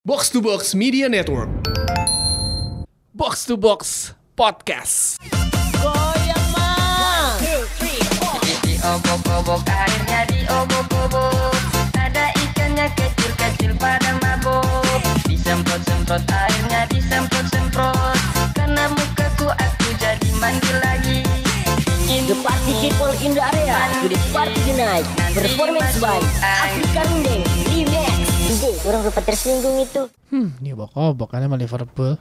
Box to Box Media Network. Box to Box Podcast. Goyang mah. Diobok-obok airnya diobok-obok Ada ikannya kecil-kecil pada mabok Disemprot-semprot airnya disemprot-semprot Karena mukaku aku jadi mandi lagi The party people in the area. To the party tonight. Performance by Afrika Rundeng. Orang lupa tersinggung itu. Hmm, ini bok-bok kan sama Liverpool.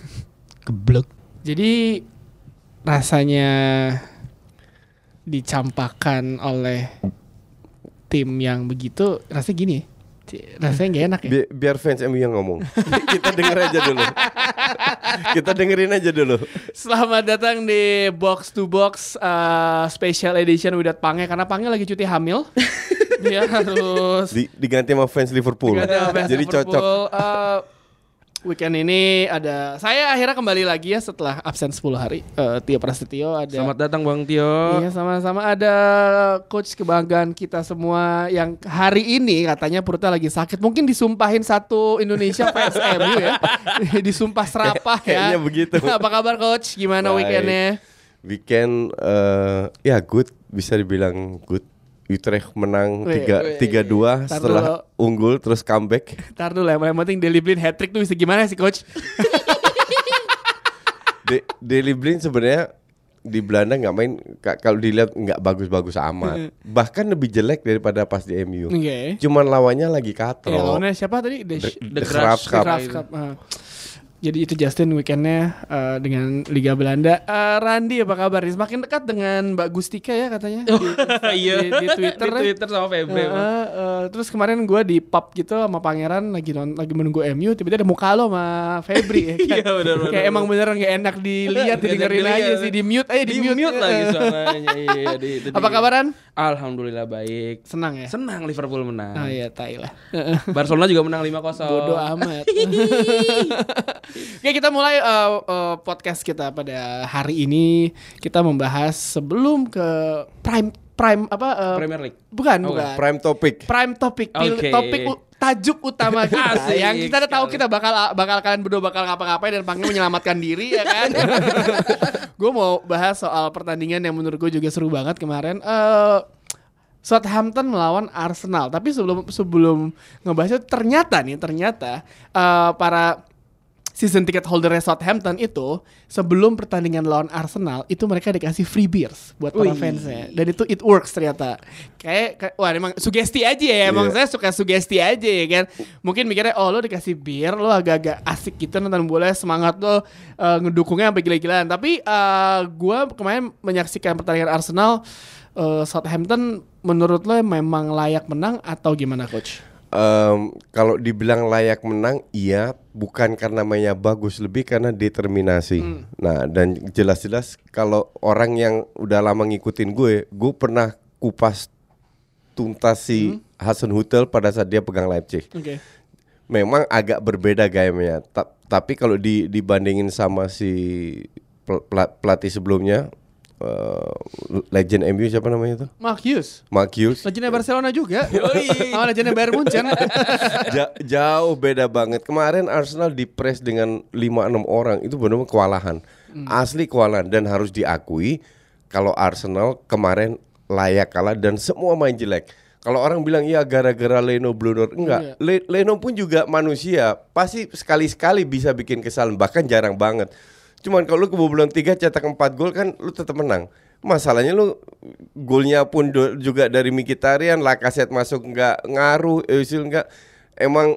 Geblek. Jadi rasanya dicampakkan oleh tim yang begitu rasanya gini ya. Rasanya nggak enak ya Bi- biar fans MU yang ngomong. Kita denger aja dulu. Kita dengerin aja dulu. Selamat datang di Box to Box uh, Special Edition Widat Pange karena Pange lagi cuti hamil. Dia harus Di- diganti sama fans Liverpool. sama fans Jadi Liverpool. cocok. Uh, weekend ini ada saya akhirnya kembali lagi ya setelah absen 10 hari. Uh, Tio Prasetyo ada Selamat datang Bang Tio. Iya sama-sama ada coach kebanggaan kita semua yang hari ini katanya perutnya lagi sakit. Mungkin disumpahin satu Indonesia fans MU ya. Disumpah serapah ya. Kayaknya begitu. Apa kabar coach? Gimana Baik. weekendnya? Weekend eh, ya good bisa dibilang good. Utrecht menang tiga tiga dua setelah dulu. unggul terus comeback. Ntar dulu yang penting Deli Blin hat trick tuh bisa gimana sih coach? De Daley Blind sebenarnya di Belanda nggak main ka- kalau dilihat nggak bagus-bagus amat. Bahkan lebih jelek daripada pas di MU. Oke. Cuman lawannya lagi katro. Ya lawannya siapa tadi? The, The, The the Cup. Cup. Jadi itu Justin weekendnya eh, dengan Liga Belanda. Eh, Randy apa kabar? Semakin dekat dengan Mbak Gustika ya katanya di, Iya. di, di Twitter. Di ya. Twitter sama Febri. Eh, eh, eh, terus kemarin gue di pub gitu sama pangeran lagi non, lagi menunggu MU tiba-tiba ada muka lo sama Febri ya kan? Iya, benar, kayak emang beneran gak enak dilihat didengerin aja sih di mute aja di, Di mute lagi suaranya. Iya, di, itu apa di- kabaran Alhamdulillah baik. senang ya Senang Liverpool menang. ah iya tai lah Barcelona juga menang 5-0. bodoh amat Oke kita mulai uh, uh, podcast kita pada hari ini. Kita membahas sebelum ke prime prime apa uh, Premier League. bukan Oh, bukan. Prime topic. prime topic Oke. topik tajuk utama kita. Asik yang kita udah tahu kita bakal bakal kalian berdua bakal ngapa-ngapain dan panggil menyelamatkan diri ya kan? Gue mau bahas soal pertandingan yang menurut gue juga seru banget kemarin. Eh Southampton melawan Arsenal. Tapi sebelum sebelum ngebahasnya ternyata nih ternyata eh, para season ticket holdernya Southampton itu sebelum pertandingan lawan Arsenal itu mereka dikasih free beers buat para Wih. fansnya dan itu it works ternyata kayak, kayak wah emang sugesti aja ya emang Iya. saya suka sugesti aja ya kan mungkin mikirnya oh lo dikasih bir lo agak-agak asik gitu nonton bola semangat lo eh, ngedukungnya sampai gila-gilaan tapi eh, gua kemarin menyaksikan pertandingan Arsenal eh, Southampton menurut lo memang layak menang atau gimana coach? Em, kalau dibilang layak menang, iya, bukan karena mainnya bagus, lebih karena determinasi. Nah, dan jelas-jelas kalau orang yang udah lama ngikutin gue, gue pernah kupas tuntas si Hasan Hutel pada saat dia pegang Leipzig. Oke. Memang agak berbeda gayanya, Ta- tapi kalau di, dibandingin sama si pel- pela- pelatih sebelumnya, eh, legend MU siapa namanya tuh? Mark Hughes Mark Hughes. Legendnya Barcelona juga. Oh, legendnya Bayern Munchen. Ja- jauh beda banget. Kemarin Arsenal dipres dengan 5-6 orang itu benar-benar kewalahan. Asli kewalahan dan harus diakui kalau Arsenal kemarin layak kalah dan semua main jelek. Kalau orang bilang iya gara-gara Leno blunder, enggak. Le- Leno pun juga manusia, pasti sekali-sekali bisa bikin kesalahan, bahkan jarang banget. Cuman kalau lu kebobolan 3 cetak 4 gol kan lu tetap menang. Masalahnya lu golnya pun do- juga dari Mkhitaryan, Lacazette masuk nggak ngaruh, Özil nggak emang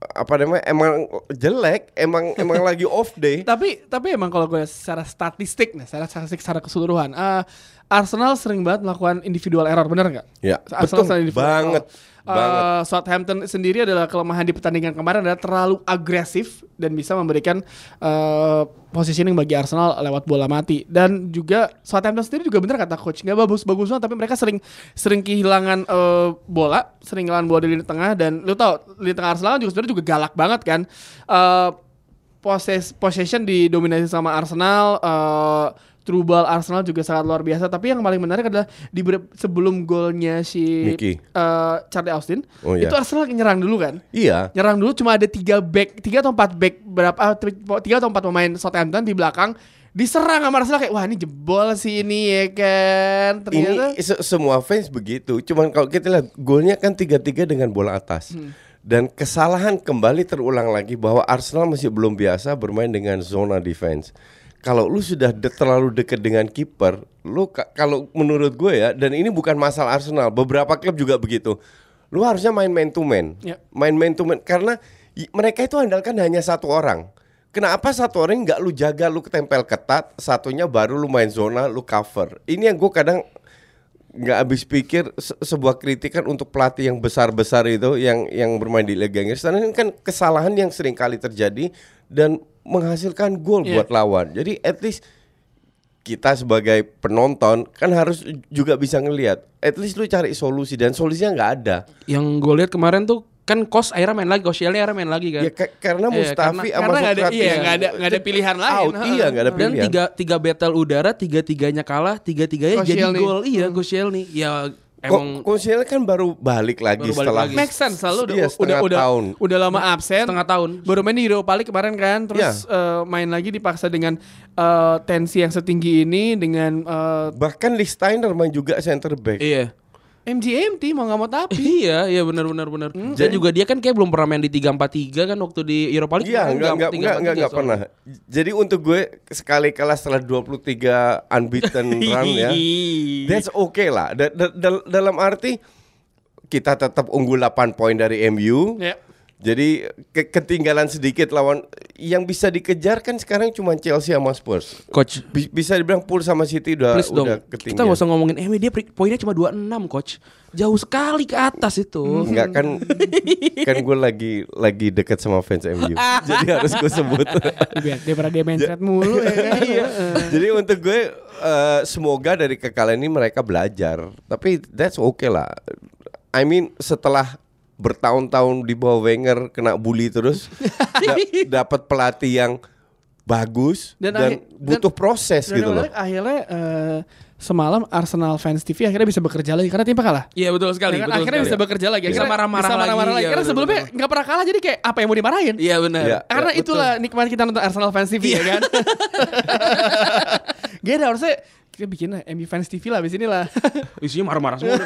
apa namanya emang jelek, emang emang lagi off day. tapi tapi emang kalau gue secara statistik nih, secara statistik secara keseluruhan, eh, Arsenal sering banget melakukan individual error, bener nggak? Ya, Arsenal betul banget. error. Banget. Southampton sendiri adalah kelemahan di pertandingan kemarin adalah terlalu agresif dan bisa memberikan eh, positioning bagi Arsenal lewat bola mati dan juga Southampton sendiri juga bener kata coach nggak bagus-bagus tapi mereka sering sering kehilangan eh, bola sering kehilangan bola di lini tengah dan lu tau lini tengah Arsenal juga sebenarnya juga galak banget kan poses possession didominasi sama Arsenal eh, through ball Arsenal juga sangat luar biasa. Tapi yang paling menarik adalah di sebelum golnya si Mickey. eh, Charlie Austin, Oh, iya. itu Arsenal nyerang dulu kan. Iya. Nyerang dulu cuma ada tiga back, tiga atau empat back berapa ah, tiga atau empat pemain Southampton di belakang diserang sama Arsenal kayak wah ini jebol sih ini ya kan. Ternyata Ini se- semua fans begitu. Cuman kalau kita lihat golnya kan tiga-tiga dengan bola atas. Hmm. Dan kesalahan kembali terulang lagi bahwa Arsenal masih belum biasa bermain dengan zona defense. Kalau lu sudah de- terlalu dekat dengan kiper, lu ka- kalau menurut gue ya, dan ini bukan masalah Arsenal, beberapa klub juga begitu. Lu harusnya main man to man, Ya. main man to man karena mereka itu andalkan hanya satu orang. Kenapa satu orang nggak lu jaga, lu ketempel ketat, satunya baru lu main zona, lu cover. Ini yang gue kadang nggak habis pikir se- sebuah kritikan untuk pelatih yang besar-besar itu yang yang bermain di Liga Inggris. Karena ini kan kesalahan yang sering kali terjadi dan menghasilkan gol Iya. buat lawan. Jadi at least kita sebagai penonton kan harus juga bisa ngelihat. At least lu cari solusi dan solusinya nggak ada. Yang gue lihat kemarin tuh kan kos akhirnya main lagi, Koscielny akhirnya main lagi kan. Ya ka- karena Iya, Mustafi karena- sama karena ada iya nggak ada nggak ada pilihan lain. out. Iya nggak ada Dan pilihan. tiga tiga battle udara, tiga tiganya kalah, tiga tiganya jadi gol. Iya, Koscielny. Ya emang Koscielny kan baru balik lagi Baru balik setelah lagi. Make sense selalu udah Iya, udah udah tahun. udah lama absen. setengah tahun. Baru main di Europa League kemarin kan, terus eh, main lagi dipaksa dengan eh, tensi yang setinggi ini dengan eh, bahkan Lee Steiner main juga center back. Iya. MGMT mau nggak mau tapi. iya, iya benar benar benar. Dan juga dia kan kayak belum pernah main di 3-4-3 kan waktu di Europa League. Iya, enggak enggak 3-4-3 enggak enggak, enggak pernah. Jadi untuk gue sekali kalah setelah 23 unbeaten run ya. That's okay lah. Da- da- dal- dalam arti kita tetap unggul 8 poin dari MU. Ya. Jadi ke- ketinggalan sedikit lawan yang bisa dikejar kan sekarang cuma Chelsea sama Spurs. Coach, Bi- bisa dibilang Pool sama City udah please dong. udah Kita ketinggalan. gak usah ngomongin MU dia poinnya cuma 26, coach. Jauh sekali ke atas itu. Enggak kan kan gue lagi lagi dekat sama fans MU. Jadi harus gue sebut. Biar dia main thread mulu ya kan. Iya. Jadi untuk gue eh, semoga dari kekalahan ini mereka belajar. Tapi that's okay lah. I mean setelah bertahun-tahun di bawah Wenger kena bully terus da- dapat pelatih yang bagus Dan dan, butuh proses Dan gitu loh. akhirnya eh, semalam Arsenal fans TV akhirnya bisa bekerja lagi karena timnya kalah. Iya betul sekali. Ya kan? betul akhirnya sekali. bisa bekerja lagi. Bisa Akhirnya marah-marah bisa lagi, marah-marah lagi. iya, Karena betul, sebelumnya betul. nggak pernah kalah jadi kayak apa yang mau dimarahin? Iya benar. Iya. Karena betul. itulah nikmat kita nonton Arsenal fans TV ya kan. Gak ada harusnya kita bikin lah MU fans TV lah sini lah. Isinya marah-marah semua.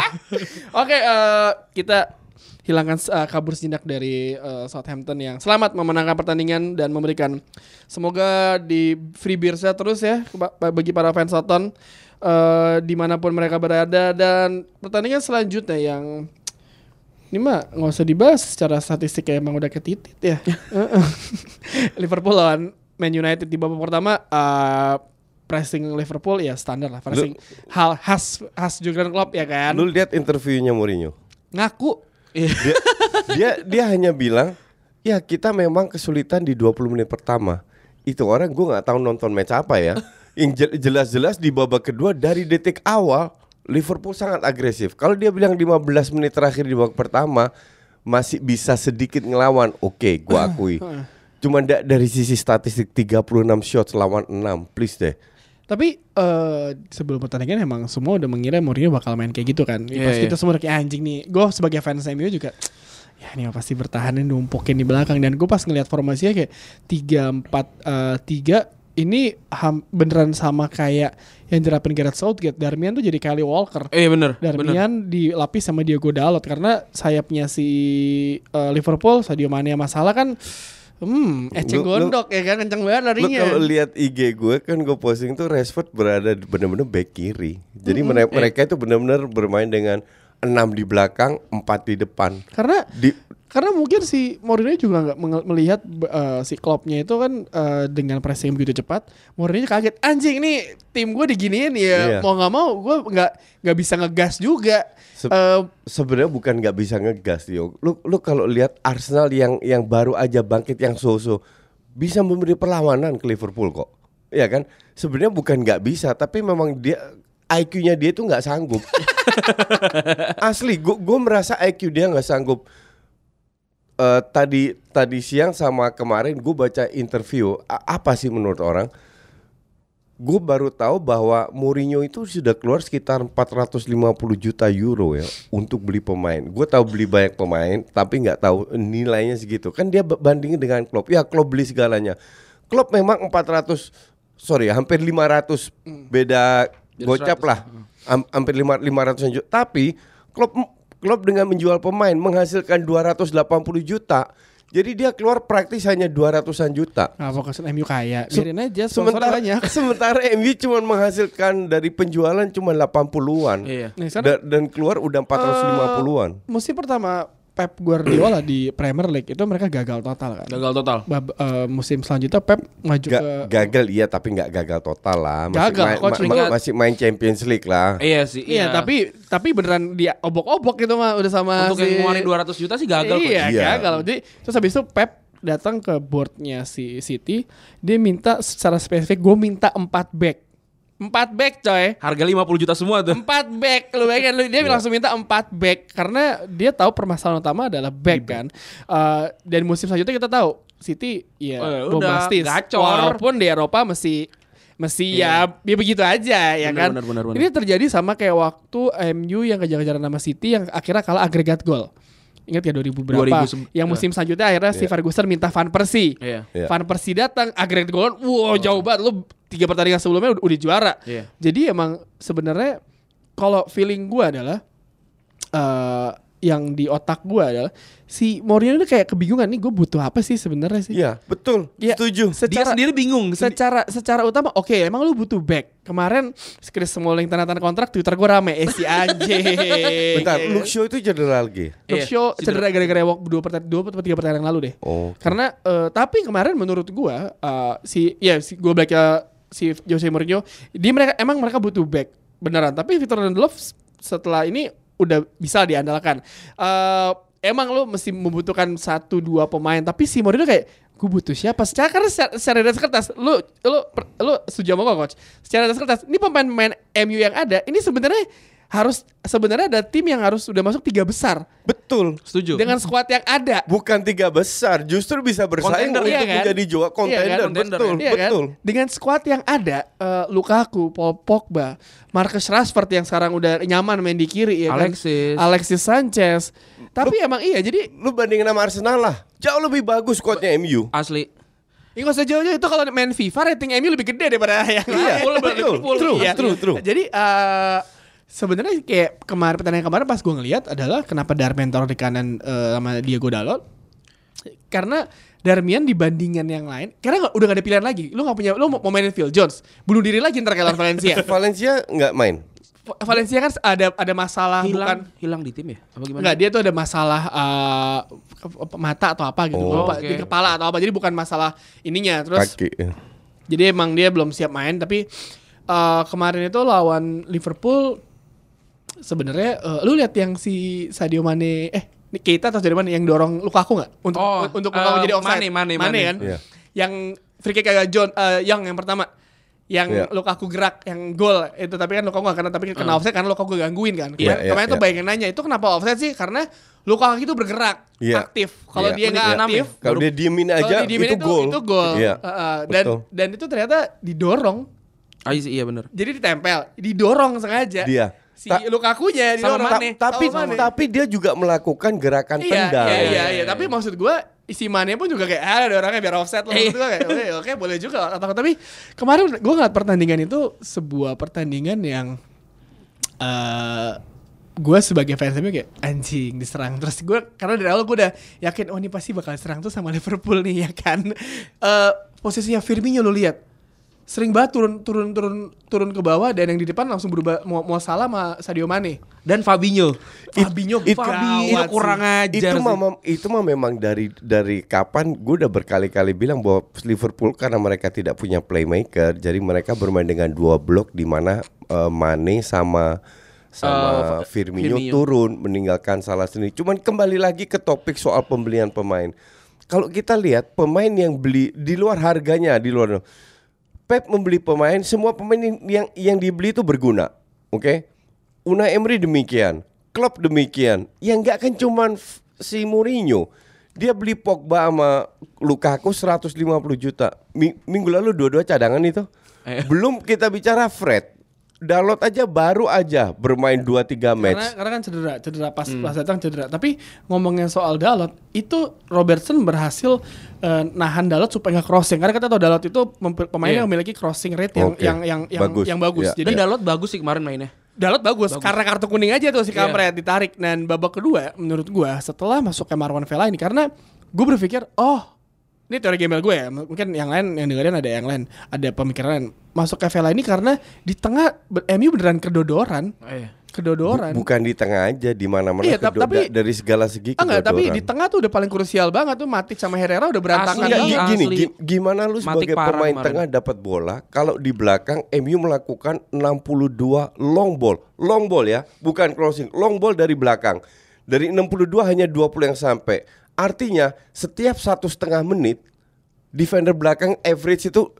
Oke, eh, kita hilangkan eh, kabur sejenak dari eh, Southampton yang selamat memenangkan pertandingan dan memberikan semoga di free Birsa terus ya ba- bagi para fans Southampton eh, di mana pun mereka berada dan pertandingan selanjutnya yang ini mah nggak usah dibahas secara statistik ya emang udah ketitit ya. Liverpool lawan Man United di babak pertama eh, pressing Liverpool ya standar lah pressing hal khas khas Jurgen Klopp ya kan. Lu lihat interviewnya Mourinho. Ngaku Dia, dia dia hanya bilang, "Ya, kita memang kesulitan di 20 menit pertama." Itu orang gue nggak tahu nonton match apa ya. Yang jel- jelas-jelas di babak kedua dari detik awal Liverpool sangat agresif. Kalau dia bilang 15 menit terakhir di babak pertama masih bisa sedikit ngelawan, oke, gua akui. Cuman da- dari sisi statistik 36 shots lawan 6, please deh. Tapi eh sebelum pertandingan emang semua udah mengira Mourinho bakal main kayak gitu kan. Iya, Pas iya. kita semua kayak anjing nih. Gue sebagai fans MU juga ya ini pasti bertahan nih numpukin di belakang dan gue pas ngeliat formasinya kayak tiga empat eh, tiga ini ham- beneran sama kayak yang dirapin Gareth Southgate. Darmian tuh jadi Kyle Walker. Eh bener, bener. Darmian dilapis sama Diogo Dalot karena sayapnya si eh, Liverpool Sadio Mane sama Salah kan hmm eceng Lu- lu- gondok ya kan kenceng banget Lu larinya. kalau lihat IG gue kan gue posting tuh Rashford berada benar-benar back kiri. Jadi mere- mereka itu benar-benar bermain dengan enam di belakang, empat di depan. Karena Di Karena mungkin si Mourinho juga nggak melihat eh, si Kloppnya itu kan eh, dengan pressing begitu cepat, Mourinho kaget anjing nih tim gue diginiin ya Iya. mau nggak mau gue nggak nggak bisa ngegas juga. Se- Eh, sebenarnya bukan nggak bisa ngegas Tio. Lu lu kalau lihat Arsenal yang yang baru aja bangkit yang so-so bisa memberi perlawanan ke Liverpool kok. Iya kan? Sebenarnya bukan nggak bisa, tapi memang dia IQ-nya dia tuh nggak sanggup. Asli, gua gua merasa IQ dia nggak sanggup. Eh, tadi tadi siang sama kemarin gue baca interview A- apa sih menurut orang gue baru tahu bahwa Mourinho itu sudah keluar sekitar 450 juta euro ya untuk beli pemain. Gue tahu beli banyak pemain, tapi nggak tahu nilainya segitu. Kan dia bandingin dengan Klopp. Ya Klopp beli segalanya. Klopp memang 400, sorry hampir 500 beda gocap lah. Ham- hampir 5 500 juta. Tapi Klopp Klopp dengan menjual pemain menghasilkan 280 juta. Jadi dia keluar praktis hanya 200-an juta. Nah, fokus MU kaya. Biarin aja sementara banyak. sementara MU cuma menghasilkan dari penjualan cuma 80-an. Iya. Nih, sekarang, Da- dan keluar udah 450-an. musim pertama Pep Guardiola di Premier League itu mereka gagal total kan. Gagal total. Bab- eh, musim selanjutnya Pep maju Ga- ke gagal iya tapi nggak gagal total lah. Masih Gagal, main, coach, ma- ma- masih main Champions League lah. Iya sih. Iya, tapi tapi beneran dia obok-obok gitu mah udah sama untuk si yang ngeluarin 200 juta sih gagal. kok. Iya, Iya. gagal. Jadi terus habis itu Pep datang ke boardnya si City, dia minta secara spesifik gue minta 4 back. 4 back coy. Harga 50 juta semua tuh. Empat back, lu bayangin lu dia langsung minta empat back karena dia tahu permasalahan utama adalah back kan. Eh, dan musim selanjutnya kita tahu City ya Oh, ya udah, bombastis. gacor. Walaupun di Eropa masih masih ya ya begitu aja ya kan. benar, benar, benar. Ini terjadi sama kayak waktu MU yang kejar-kejaran nama City yang akhirnya kalah agregat gol. Ingat ya 2000 berapa? 2000 sem- yang musim selanjutnya akhirnya si Ferguson minta Van Persie. Iya. Iya. Van Persie datang agregat gol, wow jauh banget lu tiga pertandingan sebelumnya udah, udah juara. Iya. Jadi emang sebenarnya kalau feeling gua adalah eh yang di otak gua adalah si Mourinho ini kayak kebingungan nih gue butuh apa sih sebenarnya sih? Iya, betul. Iya, Setuju. Dia Secara sendiri bingung. secara secara utama oke emang lu butuh back. Kemarin Chris Smalling tanda tanda kontrak Twitter gua rame eh si anjing. Bentar. Luke Shaw itu cedera lagi. Luke Iya, Shaw cedera. cedera gara-gara walk dua pertandingan dua atau tiga pertandingan yang lalu deh. Oh. Karena eh, tapi kemarin menurut gua eh, si ya si gua baca si Jose Mourinho dia mereka emang mereka butuh back beneran. Tapi Victor Lindelof setelah ini udah bisa diandalkan. Eh emang lu mesti membutuhkan satu dua pemain tapi si Mourinho kayak gue butuh siapa? Secara karena secara, secara kertas lu per- lu setuju sama gua coach? Secara di atas kertas ini pemain-pemain MU yang ada ini sebenarnya harus sebenarnya ada tim yang harus sudah masuk tiga besar Betul. Setuju. dengan squad yang ada Bukan tiga besar, justru bisa bersaing Contender, untuk iya kan? menjadi juara kontender. Iya kan? Contender, betul, Iya kan? betul. Dengan squad yang ada, eh, Lukaku, Paul Pogba, Marcus Rashford yang sekarang udah nyaman main di kiri ya kan? Alexis. Alexis Sanchez. Tapi emang iya, jadi Lu bandingin sama Arsenal lah. Jauh lebih bagus squadnya MU. Asli. ini nggak usah jauh-jauh itu kalau main FIFA rating MU lebih gede daripada yang Iya, Liverpool, betul. Iya. true, true. Jadi eh, sebenarnya kayak kemarin pertandingan kemarin pas gue ngelihat adalah kenapa Darmian taruh di kanan eh, sama Diego Dalot karena Darmian dibandingkan yang lain karena udah gak ada pilihan lagi lu nggak punya lu mau mainin Phil Jones bunuh diri lagi ntar kayak Valencia Valencia nggak main. Valencia kan ada ada masalah bukan Hilang hilang di tim ya? Apa gimana? Enggak, dia tuh ada masalah eh, ke- mata atau apa gitu. Oh. Lupa, Oke. di kepala atau apa. Jadi bukan masalah ininya. Terus Kaki. jadi emang dia belum siap main tapi eh, kemarin itu lawan Liverpool sebenarnya eh, lu lihat yang si Sadio Mane eh ini Keita atau Sadio Mane yang dorong Lukaku nggak untuk Oh, untuk Lukaku eh, jadi offside Mane, Mane, Mane. kan Iya. yang free kick kayak John eh, yang yang pertama yang Iya. Lukaku gerak yang gol itu tapi kan Lukaku nggak kena tapi kena offside karena Lukaku gangguin kan Iya, kemarin, iya, kemarin tuh iya. banyak yang nanya itu kenapa offside sih karena Lukaku itu bergerak Iya. aktif kalau Iya. dia nggak enam aktif? Kalau dia diemin aja didiemin itu gol. itu gol Iya. Heeh, dan Betul. dan itu ternyata didorong Ah, iya benar. jadi ditempel didorong sengaja Dia. Si Ta- Lukakunya Sama didorong Mane. tapi Sama Mane. tapi dia juga melakukan gerakan iya, tendang. iya iya. Iya tapi maksud gua isi Mane pun juga kayak ah ada orangnya biar offset loh maksud gua kayak oke, oke boleh juga. Atau tapi kemarin gua ngeliat pertandingan itu sebuah pertandingan yang eh gue sebagai fans MU kayak anjing diserang. Terus gue karena dari awal gue udah yakin oh ini pasti bakal diserang tuh sama Liverpool nih ya kan? Eh posisinya Firmino lo lihat sering banget turun turun turun turun ke bawah dan yang di depan langsung berubah mau, mau salah sama Sadio Mane Dan Fabinho. Fabinho it- gawat itu kurang sih. ajar itu mah mem- itu mah memang dari dari kapan gue udah berkali-kali bilang bahwa Liverpool karena mereka tidak punya playmaker jadi mereka bermain dengan dua blok di mana eh, Mane sama sama Eh, Firmino, Firmino. turun meninggalkan salah sendiri. Cuman kembali lagi ke topik soal pembelian pemain. Kalau kita lihat pemain yang beli di luar harganya di luar Pep membeli pemain, semua pemain yang yang dibeli itu berguna. Oke? Unai Emery demikian, Klopp demikian. Yang enggak kan cuman si Mourinho. Dia beli Pogba sama Lukaku 150 juta. Mi- minggu lalu dua-dua cadangan itu. Eh. Belum kita bicara Fred. Dalot aja baru aja bermain 2-3 Karena, match. karena kan cedera, cedera pas Hmm. pas datang cedera. Tapi ngomongin soal Dalot, itu Robertson berhasil eh, nahan Dalot supaya nggak crossing. Karena kita tahu Dalot itu pemain Iya. yang memiliki crossing rate yang Oke. yang yang yang Bagus. yang bagus. Iya. Jadi Dan Dalot bagus sih kemarin mainnya. Dalot bagus, karena kartu kuning aja tuh si Iya. kampret ditarik dan babak kedua menurut gua setelah masuk ke Marwan Vela ini karena gue berpikir oh ini teori gembel gue ya mungkin yang lain yang dengerin ada yang lain ada pemikiran lain. masuk ke Vela ini karena di tengah MU beneran kedodoran Iya. kedodoran Bukan di tengah aja, di mana-mana Iya, tap- kedo- tapi- da- dari segala segi Ah, enggak, tapi kedodoran. di tengah tuh udah paling krusial banget tuh Matic sama Herrera udah berantakan Asli, gini, Asli. gi- gimana lu Matic sebagai parah pemain kemarin. tengah dapat bola kalau di belakang MU melakukan 62 long ball. Long ball ya, bukan crossing. Long ball dari belakang. Dari 62 hanya 20 yang sampai. Artinya setiap satu setengah menit defender belakang average itu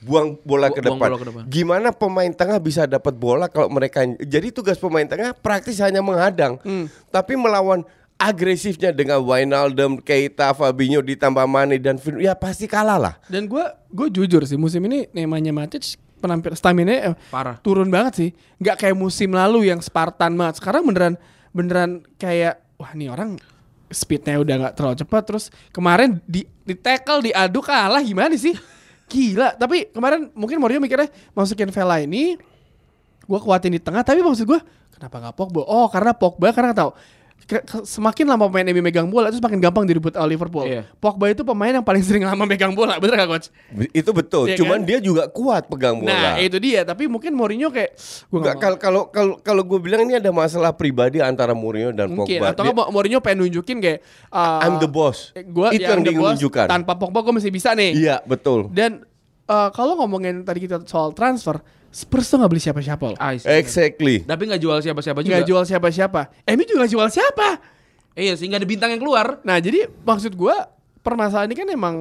buang bola Bu- ke buang depan. bola ke depan. Gimana pemain tengah bisa dapat bola kalau mereka jadi tugas pemain tengah praktis hanya menghadang. Hmm. Tapi melawan agresifnya dengan Wijnaldum, Keita, Fabinho ditambah Mane dan Firmino ya pasti kalah lah. Dan gue gue jujur sih musim ini namanya Matic penampil stamina Parah. turun banget sih. Nggak kayak musim lalu yang Spartan banget. Sekarang beneran beneran kayak wah nih orang speednya udah nggak terlalu cepat. Terus kemarin di di tackle diadu kalah gimana sih? Gila. Tapi kemarin mungkin Mourinho mikirnya masukin Vela ini gue kuatin di tengah. Tapi maksud gue kenapa nggak Pogba? Oh karena Pogba karena tahu. Semakin lama pemain MU megang bola itu semakin gampang direbut oleh Liverpool. Iya. Pogba itu pemain yang paling sering lama megang bola, bener gak coach? Itu betul. Iya Cuman kan? dia juga kuat pegang bola. Nah itu dia. Tapi mungkin Mourinho kayak kalau kalau kalau gue bilang ini ada masalah pribadi antara Mourinho dan mungkin Pogba. atau Dia- Mourinho pengen nunjukin kayak uh, I'm the boss. Gua Itu yang dia ingin tunjukkan. Tanpa Pogba gue masih bisa nih. Iya, betul. Dan uh, kalau ngomongin tadi kita soal transfer, Spurs tuh nggak beli siapa-siapa loh. Ah, sih. Exactly. Tapi nggak jual siapa-siapa juga. Nggak jual siapa-siapa. MU juga nggak jual siapa. Iya, sehingga ada bintang yang keluar. Nah jadi maksud gua permasalahan ini kan emang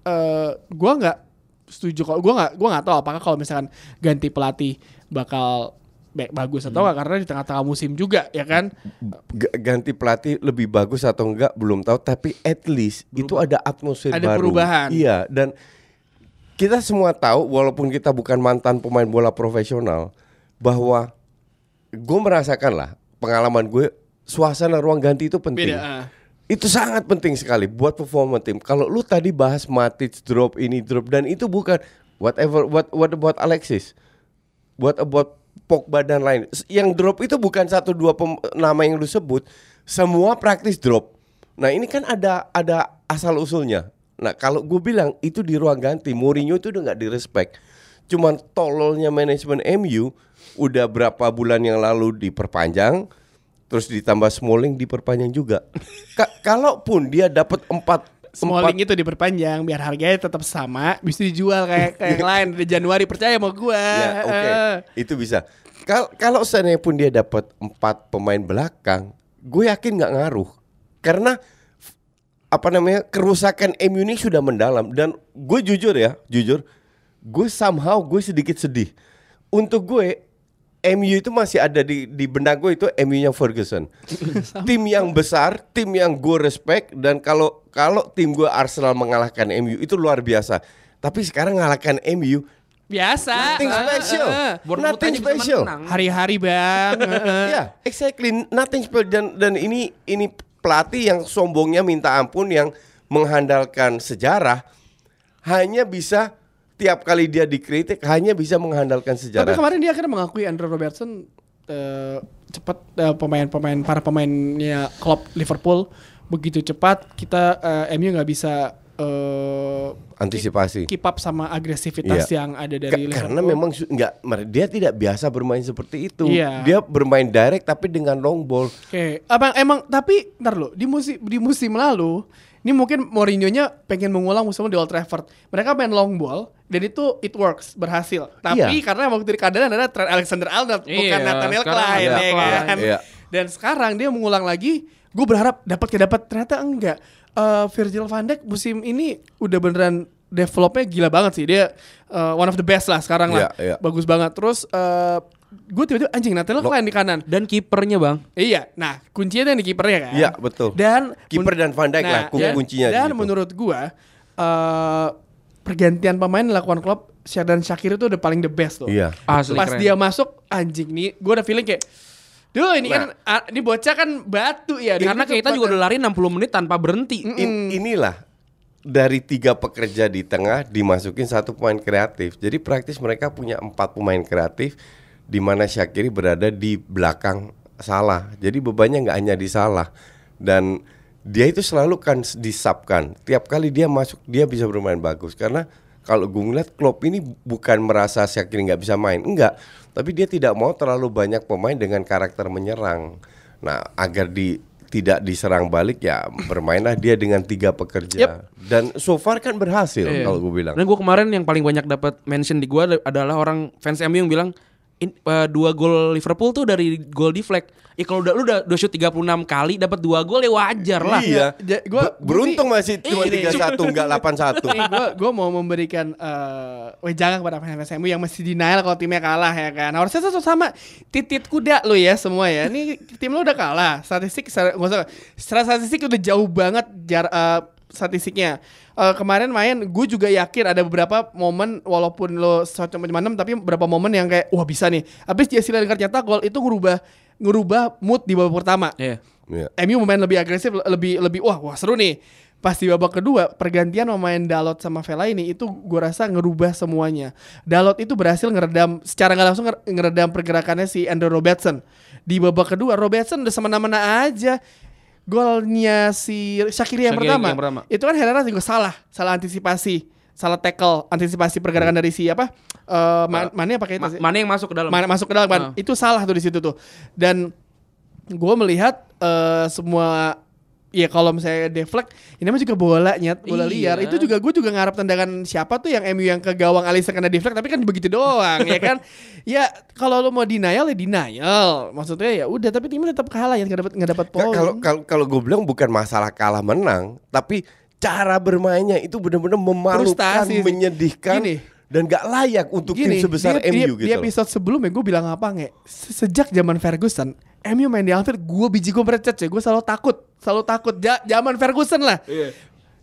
eh gua nggak setuju kalau gua nggak gua nggak tahu apakah kalau misalkan ganti pelatih bakal baik bagus atau nggak karena di tengah-tengah musim juga ya kan G- ganti pelatih lebih bagus atau enggak belum tahu tapi at least itu ada atmosfer Ada baru. perubahan. Iya dan kita semua tahu walaupun kita bukan mantan pemain bola profesional bahwa gue merasakan lah pengalaman gue suasana ruang ganti itu penting. beda ah. Itu sangat penting sekali buat performa tim. Kalau lu tadi bahas Matic drop ini drop dan itu bukan whatever what what about Alexis? What about Pogba dan lain. Yang drop itu bukan satu dua pem- nama yang lu sebut, semua praktis drop. Nah, ini kan ada ada asal usulnya. Nah, kalau gue bilang itu di ruang ganti, Mourinho itu udah nggak direspek. Cuman tololnya manajemen MU udah berapa bulan yang lalu diperpanjang, terus ditambah Smalling diperpanjang juga. Ka- kalaupun dia dapat empat Smalling empat itu diperpanjang biar harganya tetap sama bisa dijual kayak kayak yang lain di Januari percaya sama gua Ya, oke. Eh. Itu bisa. Kal kalau seandainya pun dia dapat empat pemain belakang, gue yakin nggak ngaruh. Karena apa namanya kerusakan MU ini sudah mendalam dan gue jujur ya, jujur, gue somehow gue sedikit sedih. Untuk gue MU itu masih ada di di benak gue itu MU-nya Ferguson. tim yang besar, tim yang gue respect dan kalau kalau tim gue Arsenal mengalahkan MU itu luar biasa. Tapi sekarang ngalahkan MU biasa Nothing special. eh, eh. Bournemouth Nothing special. menang. hari-hari bang. Ya, exactly. Nothing special dan dan ini ini pelatih yang sombongnya minta ampun yang mengandalkan sejarah hanya bisa tiap kali dia dikritik hanya bisa mengandalkan Tapi sejarah. kemarin dia akhirnya mengakui Andrew Robertson eh, cepat eh, pemain-pemain para pemainnya klub Liverpool begitu cepat kita eh, MU nggak bisa eh, Antisipasi. keep up sama agresivitas Iya. yang ada dari Liverpool. karena memang nggak dia tidak biasa bermain seperti itu. Iya. Dia bermain direct tapi dengan long ball. Oke, apa emang tapi ntar lo di musim di musim lalu ini mungkin Mourinho-nya pengen mengulang musim di Old Trafford. Mereka main long ball dan itu it works berhasil. Tapi Iya. karena waktu di keadaan ada Trent Alexander Arnold bukan Iya, Nathaniel Klein ya kan. Iya. Dan sekarang dia mengulang lagi. Gue berharap dapat ya dapat ternyata enggak. Eh, Virgil van Dijk musim ini udah beneran developnya gila banget sih dia eh, one of the best lah sekarang lah Iya, iya. bagus banget terus eh gue tiba-tiba anjing Nathaniel Klein di kanan Dan kipernya bang. Iya, nah kuncinya kan di kipernya kan. Iya, betul. Dan Kiper dan Van Dijk lah, kun- dan- kuncinya Dan situ. menurut gua eh pergantian pemain dilakukan klub Sherdan Shakir itu udah paling the best tuh. Iya. Asli Pas keren. dia masuk anjing nih, gue udah feeling kayak Duh ini kan ah, ini bocah kan batu ya. Karena kita juga udah lari 60 menit tanpa berhenti. In- inilah dari tiga pekerja di tengah dimasukin satu pemain kreatif. Jadi praktis mereka punya empat pemain kreatif di mana Syakiri berada di belakang salah. Jadi bebannya nggak hanya di salah dan dia itu selalu kan disapkan. Tiap kali dia masuk dia bisa bermain bagus karena kalau gue ngeliat Klopp ini bukan merasa Syakiri nggak bisa main, enggak. Tapi dia tidak mau terlalu banyak pemain dengan karakter menyerang. Nah, agar di tidak diserang balik ya bermainlah dia dengan tiga pekerja. Yep. Dan so far kan berhasil Iya. kalau gue bilang. Dan gue kemarin yang paling banyak dapat mention di gue adalah orang fans MU yang bilang "In- eh, dua gol Liverpool tuh dari gol deflect. Ya kalau udah lu udah, udah shoot 36 kali dapat dua gol ya wajar lah. Iya. Ja- gua- Be- beruntung masih cuma Ini. tiga satu nggak delapan satu. Gue mau memberikan eh wejangan kepada fans MU yang masih denial kalau timnya kalah ya kan. Harusnya tuh sama titit kuda lo ya semua ya. Ini tim lo udah kalah. Statistik secara- nggak usah. Secara statistik udah jauh banget jar eh, statistiknya. Eh, kemarin main gue juga yakin ada beberapa momen walaupun lo cocok macam tapi beberapa momen yang kayak wah bisa nih. Habis Jesse Lingard nyetak gol itu ngerubah ngerubah mood di babak pertama. Iya. Iya. MU main lebih agresif, lebih lebih wah wah seru nih. Pas di babak kedua pergantian pemain Dalot sama Vela ini itu gue rasa ngerubah semuanya. Dalot itu berhasil ngeredam secara nggak langsung nger- ngeredam pergerakannya si Andrew Robertson. Di babak kedua Robertson udah semena-mena aja. Golnya si Shakiri yang, pertama, yang pertama. itu kan Herrera juga salah, salah antisipasi, salah tackle, antisipasi pergerakan dari si apa? Eh Man- Mane apa kayak itu Ma- mana yang masuk ke dalam? Mana masuk ke dalam? Ah. Itu salah tuh di situ tuh. Dan gue melihat eh, semua ya kalau misalnya deflect ini mah juga bola nyet bola Iya. liar itu juga gue juga ngarap tendangan siapa tuh yang MU yang ke gawang Alisson kena deflect tapi kan begitu doang ya kan ya kalau lo mau denial ya denial maksudnya ya udah tapi timnya tetap kalah ya nggak dapat nggak dapat poin Kalau kalau kalau gue bilang bukan masalah kalah menang, tapi cara bermainnya itu benar-benar memalukan, Frustasi sih. menyedihkan Gini. Dan gak layak untuk tim sebesar di, MU di, gitu. Di loh. episode sebelumnya gue bilang apa nge? Se- Sejak zaman Ferguson, MU main di Anfield, gue biji gue merecet ya. Gue selalu takut, selalu takut. Ja- zaman Ferguson lah. Iya.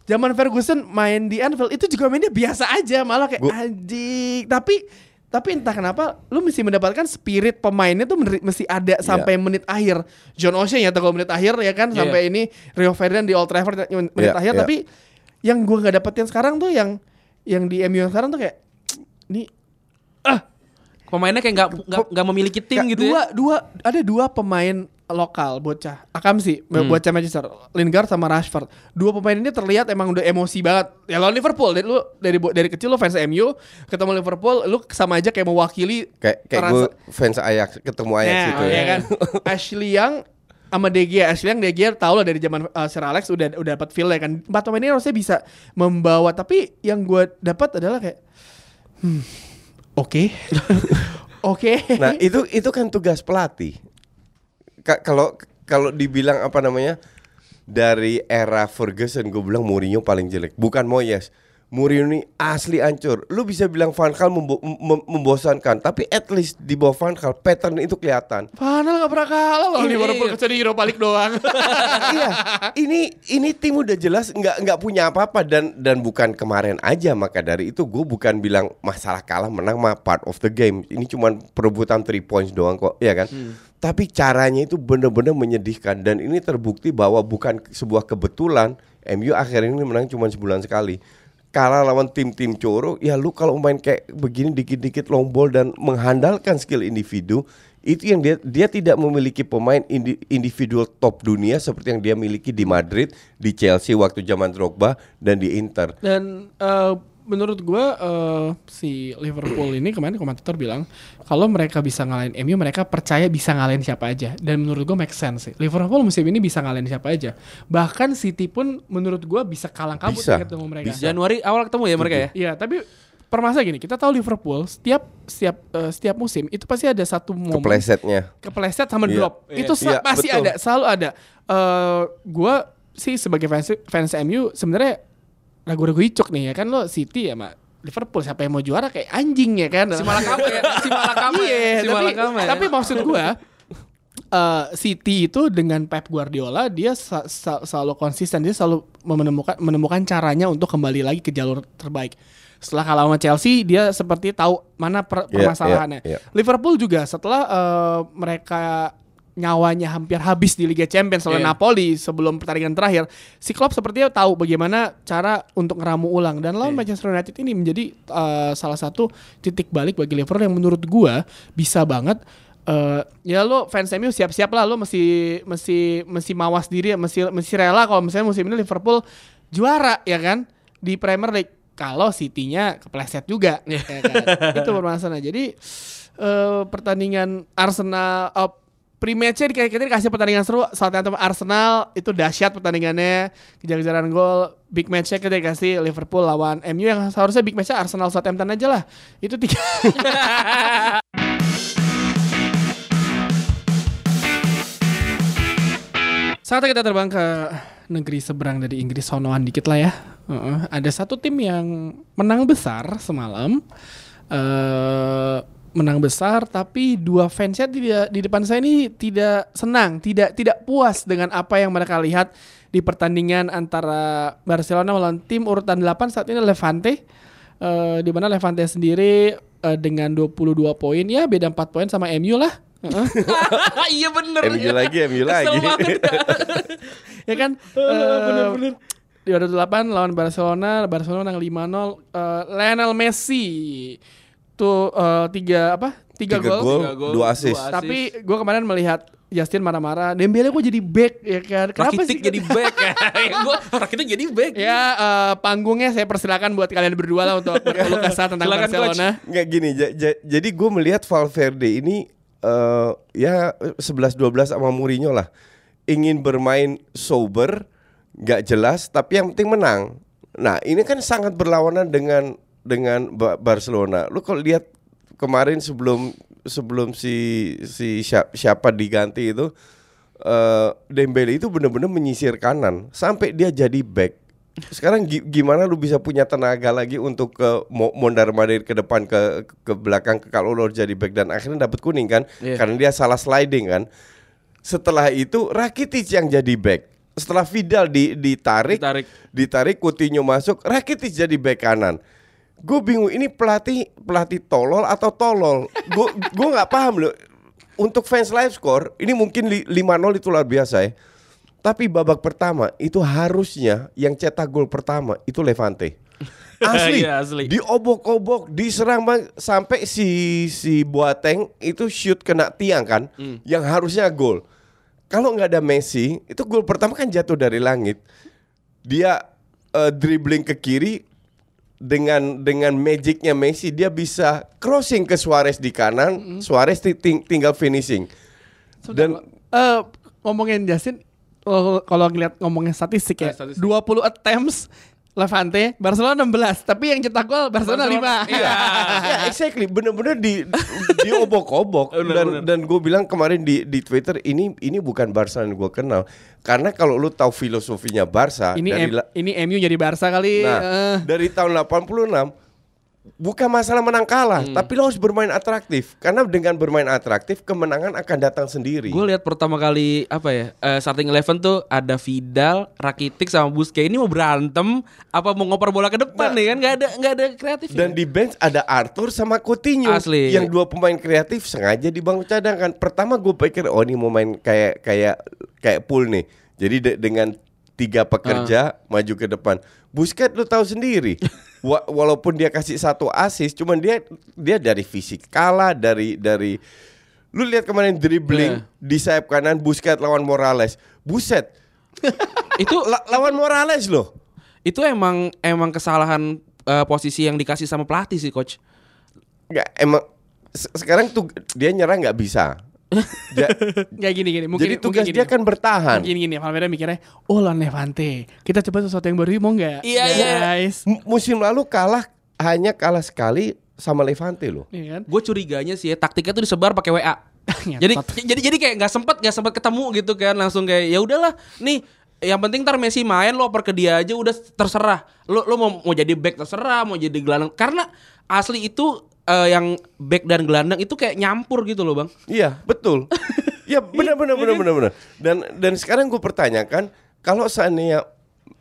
Zaman Ferguson main di Anfield itu juga mainnya biasa aja, malah kayak Gua- anjing. Tapi tapi entah kenapa lu mesti mendapatkan spirit pemainnya tuh mesti ada sampai menit akhir. John O'Shea ya kalau menit akhir ya kan Iya. sampai ini Rio Ferdinand di Old Trafford menit Iya, akhir iya. tapi yang gue nggak dapetin sekarang tuh yang yang di MU yang sekarang tuh kayak ini Pemainnya kayak nggak nggak memiliki tim Kayak gitu dua, ya. dua ada dua pemain lokal bocah. Akamsi Hmm. bocah Manchester Lingard sama Rashford. Dua pemain ini terlihat emang udah emosi banget. Ya lawan Liverpool. Dari lu dari dari kecil lu fans MU ketemu Liverpool lu sama aja kayak mewakili Kayak kayak rasa- gue fans Ajax ketemu Ajax Nah, gitu ya. ya. kan? Ashley Young sama De Gea. Ashley Young De Gea tau lah dari zaman uh, Sir Alex udah udah dapat feel ya kan. Empat pemain ini harusnya bisa membawa tapi yang gue dapat adalah kayak hmm, oke oke Nah itu itu kan tugas pelatih. Ka- Kalau kalau dibilang apa namanya dari era Ferguson, gue bilang Mourinho paling jelek, bukan Moyes. Mourinho ini asli hancur. Lu bisa bilang Van Gaal membo- mem- membosankan, tapi at least di bawah Van Gaal pattern itu kelihatan. Panel gak pernah kalah loh Ini- Liverpool kecuali di Europa League doang. iya, ini ini tim udah jelas nggak nggak punya apa-apa dan dan bukan kemarin aja maka dari itu gue bukan bilang masalah kalah menang mah part of the game. Ini cuman perebutan three points doang kok, ya kan? Tapi caranya itu bener-bener menyedihkan dan ini terbukti bahwa bukan sebuah kebetulan MU akhir ini menang cuma sebulan sekali. Kalah lawan tim-tim coro, ya lu kalau main kayak begini dikit-dikit long ball dan mengandalkan skill individu, itu yang dia dia tidak memiliki pemain indi- individual top dunia seperti yang dia miliki di Madrid, di Chelsea waktu zaman Drogba dan di Inter. Dan eh, menurut gue eh, si Liverpool ini kemarin komentator bilang kalau mereka bisa ngalahin MU mereka percaya bisa ngalahin siapa aja. Dan menurut gue make sense sih. Liverpool musim ini bisa ngalahin siapa aja. Bahkan City pun menurut gue bisa kalang kabut Bisa, ketemu mereka. bisa. Januari awal ketemu ya mereka ya. Iya, tapi permasalahan gini, kita tahu Liverpool setiap setiap eh, setiap musim itu pasti ada satu momen Keplesetnya. kepleset sama Iya. drop. Itu Iya, sel- pasti betul. ada, selalu ada. Eh gua sih sebagai fans fans MU sebenarnya ragu-ragu icuk nih ya kan lo City ya mak Liverpool siapa yang mau juara kayak anjing ya kan. Si Malakama ya, si Malakama ya, Iya, si tapi, Malakama ya. tapi maksud gua eh, City itu dengan Pep Guardiola dia sa- sa- selalu konsisten dia selalu menemukan menemukan caranya untuk kembali lagi ke jalur terbaik. Setelah kalah sama Chelsea dia seperti tahu mana per- Iya, permasalahannya. iya, iya. Liverpool juga setelah eh, mereka nyawanya hampir habis di Liga Champions oleh Iya. Napoli sebelum pertandingan terakhir, si Klopp sepertinya tahu bagaimana cara untuk ngeramu ulang. Dan lawan Manchester United ini menjadi eh, salah satu titik balik bagi Liverpool yang menurut gua bisa banget eh, ya lo fans MU siap-siap lah lo mesti mesti mesti mawas diri mesti mesti rela kalau misalnya musim ini Liverpool juara ya kan di Premier League. Kalau City-nya kepleset juga ya kan? itu bermasalah jadi eh, pertandingan Arsenal eh, di kita dikasih pertandingan seru Southampton Arsenal itu dahsyat pertandingannya kejar-kejaran gol big matchnya kita dikasih Liverpool lawan MU yang seharusnya big matchnya Arsenal Southampton aja lah itu tiga Saatnya kita terbang ke negeri seberang dari Inggris sonoan dikit lah ya. Heeh. ada satu tim yang menang besar semalam. eh menang besar tapi dua fansnya tidak di depan saya ini tidak senang, tidak tidak puas dengan apa yang mereka lihat di pertandingan antara Barcelona melawan tim urutan 8 saat ini Levante. Eh di mana Levante sendiri eh, dengan 22 poin ya beda 4 poin sama MU lah. Heeh. iya bener. MU lagi, MU Kesel lagi. ya kan bener-bener di 2008 lawan Barcelona Barcelona menang 5-0 Eh, Lionel Messi tuh eh, tiga apa tiga, Tiga gol gol, Tiga gol, dua assist. dua tapi gue kemarin melihat Justin marah-marah Dembele kok jadi back ya kan kenapa Rakitic sih jadi back ya. Gua Rakitic jadi back. ya eh, panggungnya saya persilakan buat kalian berdua lah untuk berkeluh kesah tentang Silakan, Barcelona Nggak gini, ja- ja- jadi gue melihat Valverde ini eh ya 11-12 sama Mourinho lah. Ingin bermain sober, nggak jelas, tapi yang penting menang. Nah ini kan sangat berlawanan dengan dengan Ba- Barcelona. Lu kalau lihat kemarin sebelum sebelum si si siap- siapa diganti itu eh Dembele itu benar-benar menyisir kanan sampai dia jadi back. Sekarang gi- gimana lu bisa punya tenaga lagi untuk ke mo- mondar mandir ke depan ke ke belakang ke kalau lu jadi back dan akhirnya dapat kuning kan Iya. karena dia salah sliding kan. Setelah itu Rakitic yang jadi back. Setelah Vidal di, ditarik, Ditarik. ditarik Coutinho masuk, Rakitic jadi back kanan. Gue bingung ini pelatih pelatih tolol atau tolol. Gue gue nggak paham loh. Untuk fans live score ini mungkin li- 5-0 itu luar biasa ya. Tapi babak pertama itu harusnya yang cetak gol pertama itu Levante. Asli, Iya, asli. diobok-obok, diserang bang- sampai si si Boateng itu shoot kena tiang kan, yang harusnya gol. Kalau nggak ada Messi, itu gol pertama kan jatuh dari langit. Dia eh, dribbling ke kiri dengan dengan magicnya Messi dia bisa crossing ke Suarez di kanan, Suarez ti- ting- tinggal finishing. Dan Eh, ngomongin Justin kalau- kalau ngeliat ngomongin statistik ya Eh, statistik. 20 attempts Levante Barcelona 16 tapi yang cetak gol Barcelona, Barcelona, 5 iya. ya exactly. Bener-bener di diobok-obok Bener, dan bener. dan gue bilang kemarin di di Twitter ini ini bukan Barca yang gue kenal. Karena kalau lu tahu filosofinya Barca ini dari M- ini MU jadi Barca kali. Nah eh. dari tahun 86 bukan masalah menang kalah Hmm. tapi lo harus bermain atraktif. Karena dengan bermain atraktif kemenangan akan datang sendiri. Gue lihat pertama kali apa ya eh, starting eleven tuh ada Vidal, Rakitic sama Busquets. Ini mau berantem apa mau ngoper bola ke depan Nah. nih kan? Nggak ada nggak ada kreatif Dan di bench ada Arthur sama Coutinho. Asli. Yang dua pemain kreatif sengaja di bangku cadangan Pertama gue pikir oh ini mau main kayak kayak kayak pool nih. Jadi de- dengan tiga pekerja maju ke depan Busquets lu tahu sendiri Wa- Walaupun dia kasih satu assist Cuman dia dia dari fisik kalah Dari dari Lu lihat kemarin dribbling Iya. di sayap kanan Busquets lawan Morales Buset itu La- lawan Morales loh itu emang emang kesalahan eh, posisi yang dikasih sama pelatih sih coach. Nggak, emang se- sekarang tuh dia nyerang nggak bisa. Ja- Kayak gini gini mungkin jadi tugas mungkin dia gini. kan bertahan. Mungkin gini Valverde mikirnya oh lawan Levante kita coba sesuatu yang baru mau nggak Iya, iya. guys M- Musim lalu kalah hanya kalah sekali sama Levante loh. Iya kan Gue curiganya sih ya taktiknya tuh disebar pakai WA. jadi jadi jadi kayak nggak sempet nggak sempet ketemu gitu kan langsung kayak ya udahlah nih yang penting ntar Messi main lo oper ke dia aja udah terserah lo lo mau mau jadi back terserah mau jadi gelandang karena asli itu eh, yang back dan gelandang itu kayak nyampur gitu loh bang Iya betul. Ya benar benar benar benar benar. Dan dan sekarang gue pertanyakan kalau seandainya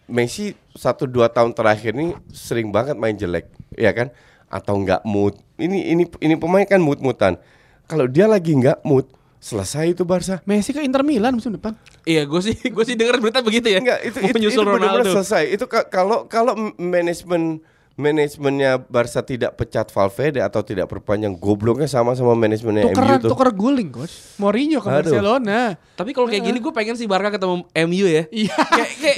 Messi satu dua tahun terakhir ini sering banget main jelek, ya kan? Atau nggak mood? Ini ini ini pemain kan mood mutan. Kalau dia lagi nggak mood, selesai itu Barca. Messi ke Inter Milan musim depan. Iya, gue sih gue sih dengar berita begitu ya. Enggak, itu itu, itu benar-benar Ronaldo. selesai. Itu ka- kalau kalau manajemen manajemennya Barca tidak pecat Valverde atau tidak perpanjang gobloknya sama sama manajemennya MU Tukeran tuh. tuker guling coach. Mourinho ke Aduh. Barcelona. Tapi kalau kayak gini gue pengen sih Barca ketemu MU ya. Iya.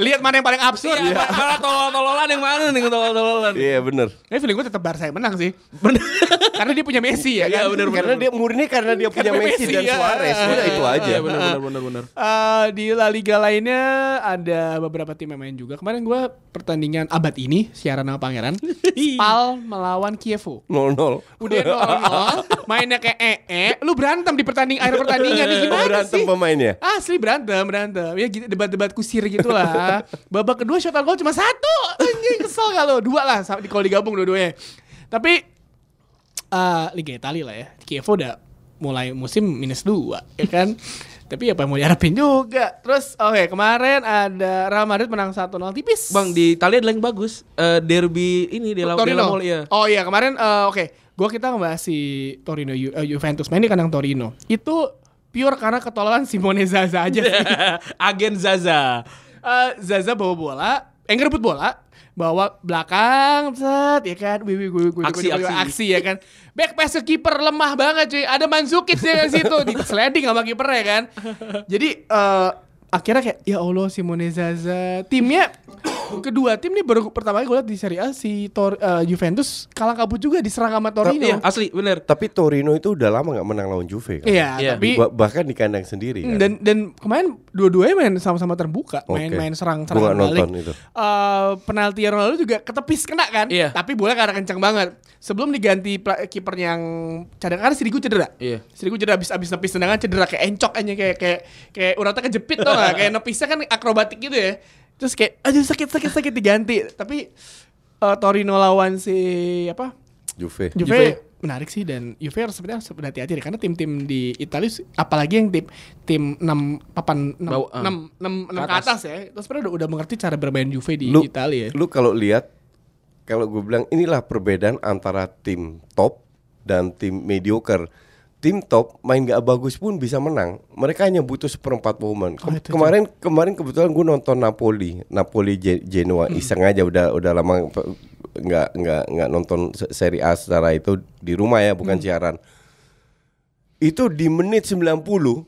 Lihat mana yang paling absurd. Iya, tolol-tololan yang mana nih tolol-tololan. Iya benar. Tapi feeling gue tetap Barca yang menang sih. Bener. Karena dia punya Messi ya kan. Iya, bener, Karena dia murni karena dia punya Karena Messi dan ya. Suarez. Udah itu aja. Iya, benar benar benar benar. Eh, di La Liga lainnya ada beberapa tim yang main juga. Kemarin gue pertandingan abad ini siaran sama Pangeran. Spal melawan Kievo. 0-0. Udah 0-0, mainnya kayak ee, lu berantem di pertandingan akhir pertandingan nih gimana Berantem sih? pemainnya. Asli berantem, berantem. Ya gitu, debat-debat kusir gitu lah. Babak kedua shot on goal cuma satu. Anjing kesel kalau dua lah sama- di kalau digabung dua-duanya. Tapi eh Liga Italia lah ya. Kievo udah mulai musim minus dua, ya kan? Tapi apa yang mau diharapin juga. Terus oke kemarin ada Real Madrid menang 1-0 tipis. Bang di Italia ada yang bagus. Eh, derby ini di La Torino. Mall ya. Oh iya kemarin eh, oke, gua kita ngebahas si Torino Ju- eh, Juventus main di kandang Torino. Itu pure karena ketololan Simone Zaza aja sih. Agen Zaza. Eh, Zaza bawa bola, eh ngerebut bola, bawa belakang, set ya kan, wih, wih, wih, wih, Aksi, aksi. aksi ya kan. Back pass ke kiper lemah banget cuy. Ada Mandzukic di situ di sliding sama kipernya kan. Jadi eh, akhirnya kayak ya Allah Simone Zaza timnya kedua tim nih baru pertama kali gue liat di Serie A si Tor, eh, Juventus kalah kabut juga diserang sama Torino. Iya, asli bener. Tapi Torino itu udah lama nggak menang lawan Juve kan. Iya, Iya. tapi Ba- bahkan di kandang sendiri kan. dan dan kemarin dua-duanya main sama-sama terbuka, main-main serang Gua serang nggak balik. nonton itu. Eh, penalti Ronaldo juga ketepis kena kan? Iya. Tapi bola karena kencang banget. Sebelum diganti kipernya yang cadangan karena Sirigu cedera. Iya. Sirigu cedera abis abis nepis tendangan cedera kayak encok aja kayak kayak kayak uratnya kejepit tuh kayak nepisnya kan akrobatik gitu ya. Terus kayak aduh sakit sakit sakit diganti. Tapi eh, Torino lawan si apa? Juve. Juve, Juve. menarik sih dan Juve harus sebenarnya harus berhati-hati deh karena tim-tim di Italia apalagi yang tim tim 6 papan 6 Bawah, ah. 6 6 Ke ke atas ya. Terus sebenarnya udah, udah mengerti cara bermain Juve di Lu- Italia. ya. Lu kalau lihat kalau gue bilang inilah perbedaan antara tim top dan tim mediocre. Tim top main gak bagus pun bisa menang. Mereka hanya butuh seperempat momen. Kem- Oh, itu kemarin kemarin kebetulan gue nonton Napoli, Napoli Genoa Hmm. iseng aja udah udah lama nggak nggak nggak nonton se- Serie A secara itu di rumah ya Hmm. bukan siaran. Itu di menit 90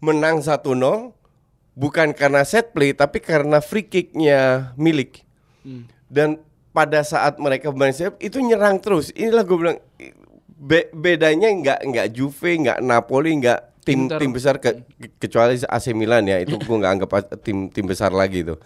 menang 1-0 bukan karena set play tapi karena free kicknya milik. Dan pada saat mereka bermain itu nyerang terus. Inilah gue bilang be- bedanya nggak nggak Juve, nggak Napoli, nggak tim Inter. tim besar ke- ke- kecuali AC Milan ya itu gue nggak anggap tim tim besar lagi itu.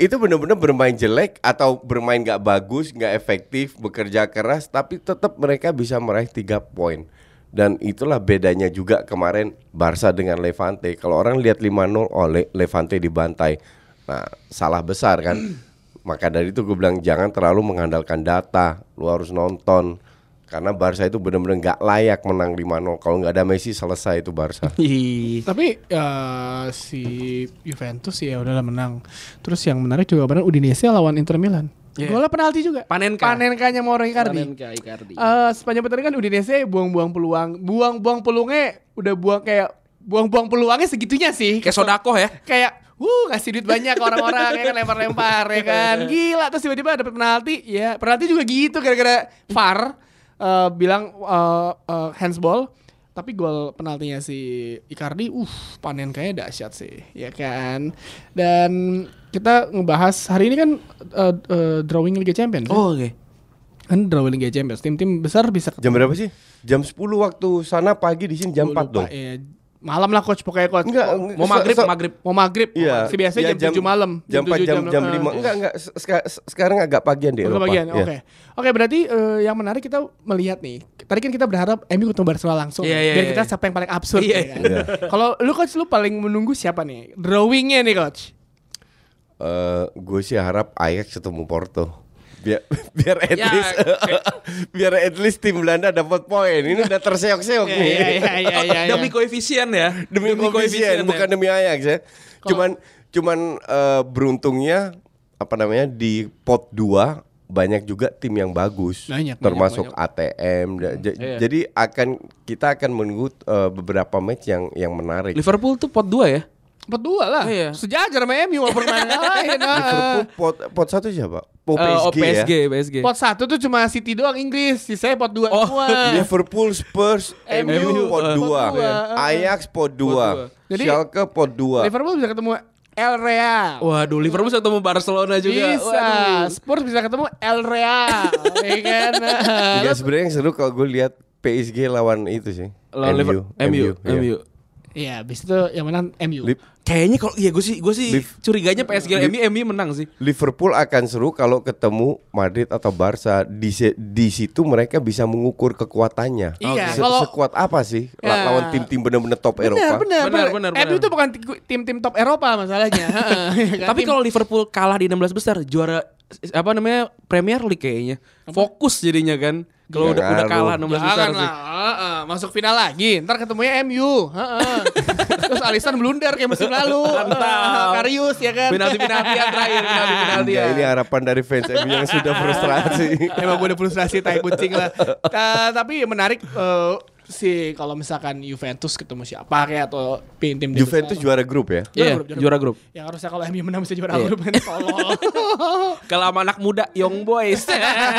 Itu benar-benar bermain jelek atau bermain nggak bagus, nggak efektif, bekerja keras, tapi tetap mereka bisa meraih tiga poin. Dan itulah bedanya juga kemarin Barca dengan Levante. Kalau orang lihat 5-0, oh Le- Levante dibantai. Nah, salah besar kan. Maka dari itu gue bilang jangan terlalu mengandalkan data. Lu harus nonton. Karena Barca itu benar-benar nggak layak menang 5-0. Kalau nggak ada Messi selesai itu Barca. Ih. Tapi eh, si Juventus ya udahlah menang. Terus yang menarik juga kemarin Udinese lawan Inter Milan. Iya. Golnya penalti juga. Panenka. Panenkanya Mauro Icardi. Panenka Icardi. Eh, sepanjang pertandingan Udinese buang-buang peluang, buang-buang peluangnya udah buang kayak buang-buang peluangnya segitunya sih. Kayak sodakoh ya. Kayak uh ngasih duit banyak ke orang-orang ya kan lempar-lempar ya kan. Gila terus tiba-tiba dapet penalti. Ya, penalti juga gitu gara-gara VAR eh, bilang eh, eh, handsball tapi gol penaltinya si Icardi uh panen kayaknya dahsyat sih ya kan dan kita ngebahas hari ini kan eh, eh, drawing Liga Champions ya. Oh, oke. kan drawing Liga Champions tim-tim besar bisa Jam berapa sih? Jam 10 waktu sana pagi di sini jam 4 Gua dong. lupa, ya. Malam lah coach pokoknya coach Enggak, Mau maghrib, se- maghrib. mau maghrib Iya. si biasanya Iya, jam, 7 malam Jam 4 jam jam eh, 5. Enggak enggak se- sekarang agak pagian Eropa. bagian, Iya. oke. Oke, berarti eh, yang menarik kita melihat nih. Tadi kan kita berharap MU ketemu Barcelona langsung. Iya, iya, biar iya. kita siapa yang paling absurd. Iya, ya kan? iya. Kalau lu coach lu paling menunggu siapa nih? Drawingnya nih coach. Eh, gue sih harap Ajax ketemu Porto. Biar biar at Ya, least biar at least tim Belanda dapat poin. Ini udah terseok-seok Iya, nih. iya, iya, iya, Oh, demi koefisien ya. Demi, koefisien, ya. bukan demi Ajax ya. Cuman cuman eh, beruntungnya apa namanya di pot 2 banyak juga tim yang bagus, Banyak, banyak, termasuk banyak. ATM. Iya. Jadi akan kita akan menunggu eh, beberapa match yang yang menarik. Liverpool tuh pot 2 ya. Empat dua lah. Iya. Sejajar sama MU walaupun main ngalahin. Liverpool pot pot satu siapa? Oh, Eh, oh, PSG, ya. PSG, PSG. Pot satu tuh cuma City doang Inggris, sisanya pot dua Oh, semua. Liverpool, Spurs, MU, MU pot eh, 2, pot dua, eh. Ajax pot 2, Jadi- Schalke pot 2. Liverpool bisa ketemu El Real. Waduh, Liverpool bisa ketemu Barcelona juga. Bisa. Waduh. Spurs bisa ketemu El Real. ya kan? Sebenarnya yang seru kalau gue lihat PSG lawan itu sih. Lawan Liver- MU, iya. MU. Iya, habis itu yang menang MU. Lip- Kayaknya kalau iya gue sih gue sih Liv- curiganya PSG Liv- MU MU menang sih. Liverpool akan seru kalau ketemu Madrid atau Barca di di situ mereka bisa mengukur kekuatannya. Iya, Se- kalau- sekuat apa sih Ya. lawan tim-tim benar-benar top Benar, Eropa? benar, Benar, benar. benar, MU itu bukan ti- tim-tim top Eropa masalahnya. Heeh, kan? Tapi kalau Liverpool kalah di 16 besar juara apa namanya Premier League kayaknya. Fokus jadinya kan. Kalau udah udah Jangan kalah lu. 16 besar Jangan sih. lah, heeh, masuk final lagi. Ntar ketemunya MU. heeh. Terus Alisson blunder kayak musim lalu. Mantap. Karius ya kan. Penalti penaltian terakhir, penalti penaltian. Enggak, ini harapan dari fans MU yang sudah frustrasi. Emang gue udah frustrasi tai kucing lah. Ta- tapi menarik eh, si kalau misalkan Juventus ketemu siapa kayak atau tim tim Juventus juara grup ya. Iya, grup, juara grup. Yang harusnya kalau MU menang bisa juara Iya. grup kan tolol. Kalau sama anak muda Young Boys.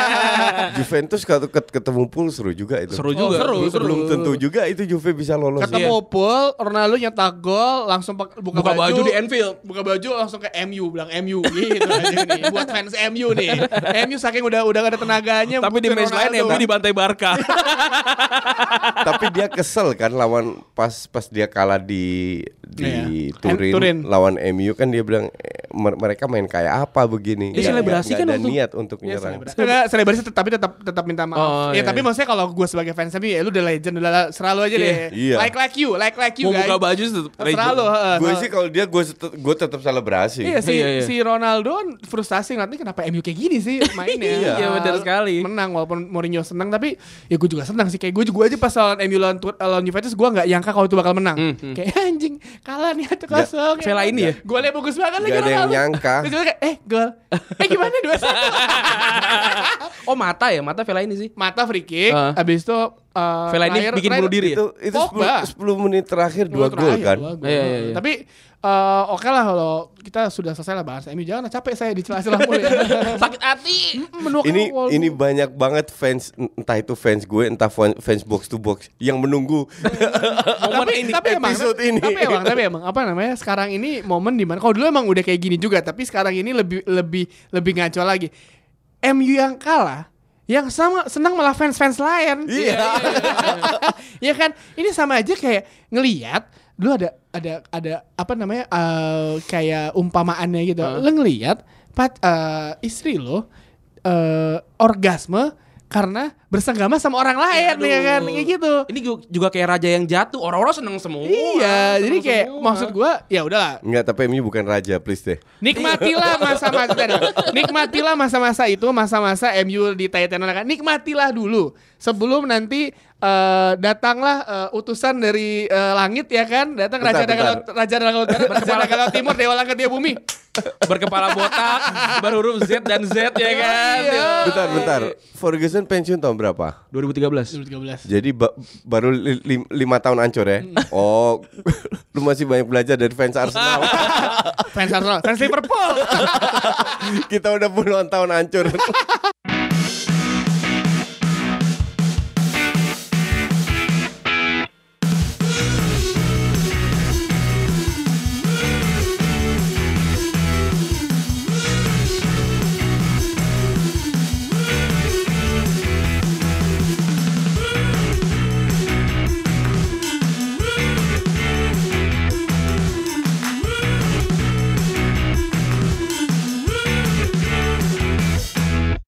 Juventus kalau ket- ketemu Pool seru juga itu. Seru juga. seru, Belum- seru. Belum tentu juga itu Juve bisa lolos. Ketemu Pool, Ronaldo nyetak gol, langsung buka, Buka baju di Anfield. Buka baju langsung ke MU, bilang MU gitu aja nih. Buat fans MU nih. MU saking udah udah gak ada tenaganya. Tapi di match lain. MU dibantai Barca. Tapi dia kesel kan lawan pas pas dia kalah di di Iya. Turin, Turin. lawan MU kan dia bilang "Eh, mer- mereka main kayak apa begini. Dia Nggak- selebrasi kan ada waktu- niat untuk Iya, menyerang. selebrasi. Selebrasi tet- tapi tetap tetap minta maaf. Oh, ya, iya, tapi iya. maksudnya kalau gue sebagai fans MU ya lu udah legend udah seralu aja Iya. deh. Iya. Like like you, like like you Mau guys. buka baju tetap Terserah lu. heeh. Gue sih kalau dia gue gue tetap selebrasi. Iya si, Iya, iya. si Ronaldo kan frustasi nanti kenapa MU kayak gini sih mainnya. Iya, benar sekali. Menang walaupun Mourinho senang tapi ya gue juga senang sih kayak gue juga aja pas lawan MU lawan, Tu- lawan Juventus gue nggak nyangka kalau itu bakal menang. Hmm, hmm. Kayak anjing kalah nih satu kosong. Vela ini ya? Golnya bagus banget lagi Nggak ada yang nyangka. Terus gue kayak eh gol. Eh gimana dua satu. oh mata ya, mata Vela ini sih. Mata free kick. Ah. Abis itu uh, Vela ini bikin bunuh diri ya? Itu itu Pogba. 10, 10 menit terakhir dua Dua gol kan. dua gol. Iya, iya, iya. Tapi eh, oke lah kalau kita sudah selesai lah bahas MU jangan capek saya di celah-celah mulu ya. Sakit hati. Menukar Ini ini banyak banget fans entah itu fans gue entah fan- fans box to box yang menunggu tapi, tapi emang, episode ini. tapi emang, tapi emang apa namanya? Sekarang ini momen di mana kalau dulu emang udah kayak gini juga, tapi sekarang ini lebih lebih lebih ngaco lagi. MU yang kalah, yang sama senang malah fans-fans lain. Iya. ya kan? Ini sama aja kayak ngelihat dulu ada ada ada apa namanya? eh, kayak umpamaannya gitu. Lo ngelihat pat eh, istri lo eh, orgasme karena bersenggama sama orang lain ya kan kayak gitu. Ini ju- juga kayak raja yang jatuh, orang-orang seneng semua. Iya, jadi seneng kayak semua. maksud gua ya udahlah. Enggak, tapi MU bukan raja, please deh. Nikmatilah masa-masa Nikmatilah masa-masa itu, masa-masa MU di Titan kan. Nikmatilah dulu sebelum nanti eh, datanglah eh, utusan dari eh, langit ya kan, datang Bentar, raja laut, raja Barat, raja laut timur, dewa langit dia bumi. berkepala botak, berhuruf Z dan Z ya kan. Iya. Bentar, bentar. Ferguson pensiun tahun berapa? 2013. 2013. Jadi ba- baru li- lim- lima tahun ancur ya? Hmm. Oh, lu masih banyak belajar dari fans Arsenal. Fans Arsenal, fans Liverpool. Kita udah puluhan tahun ancur.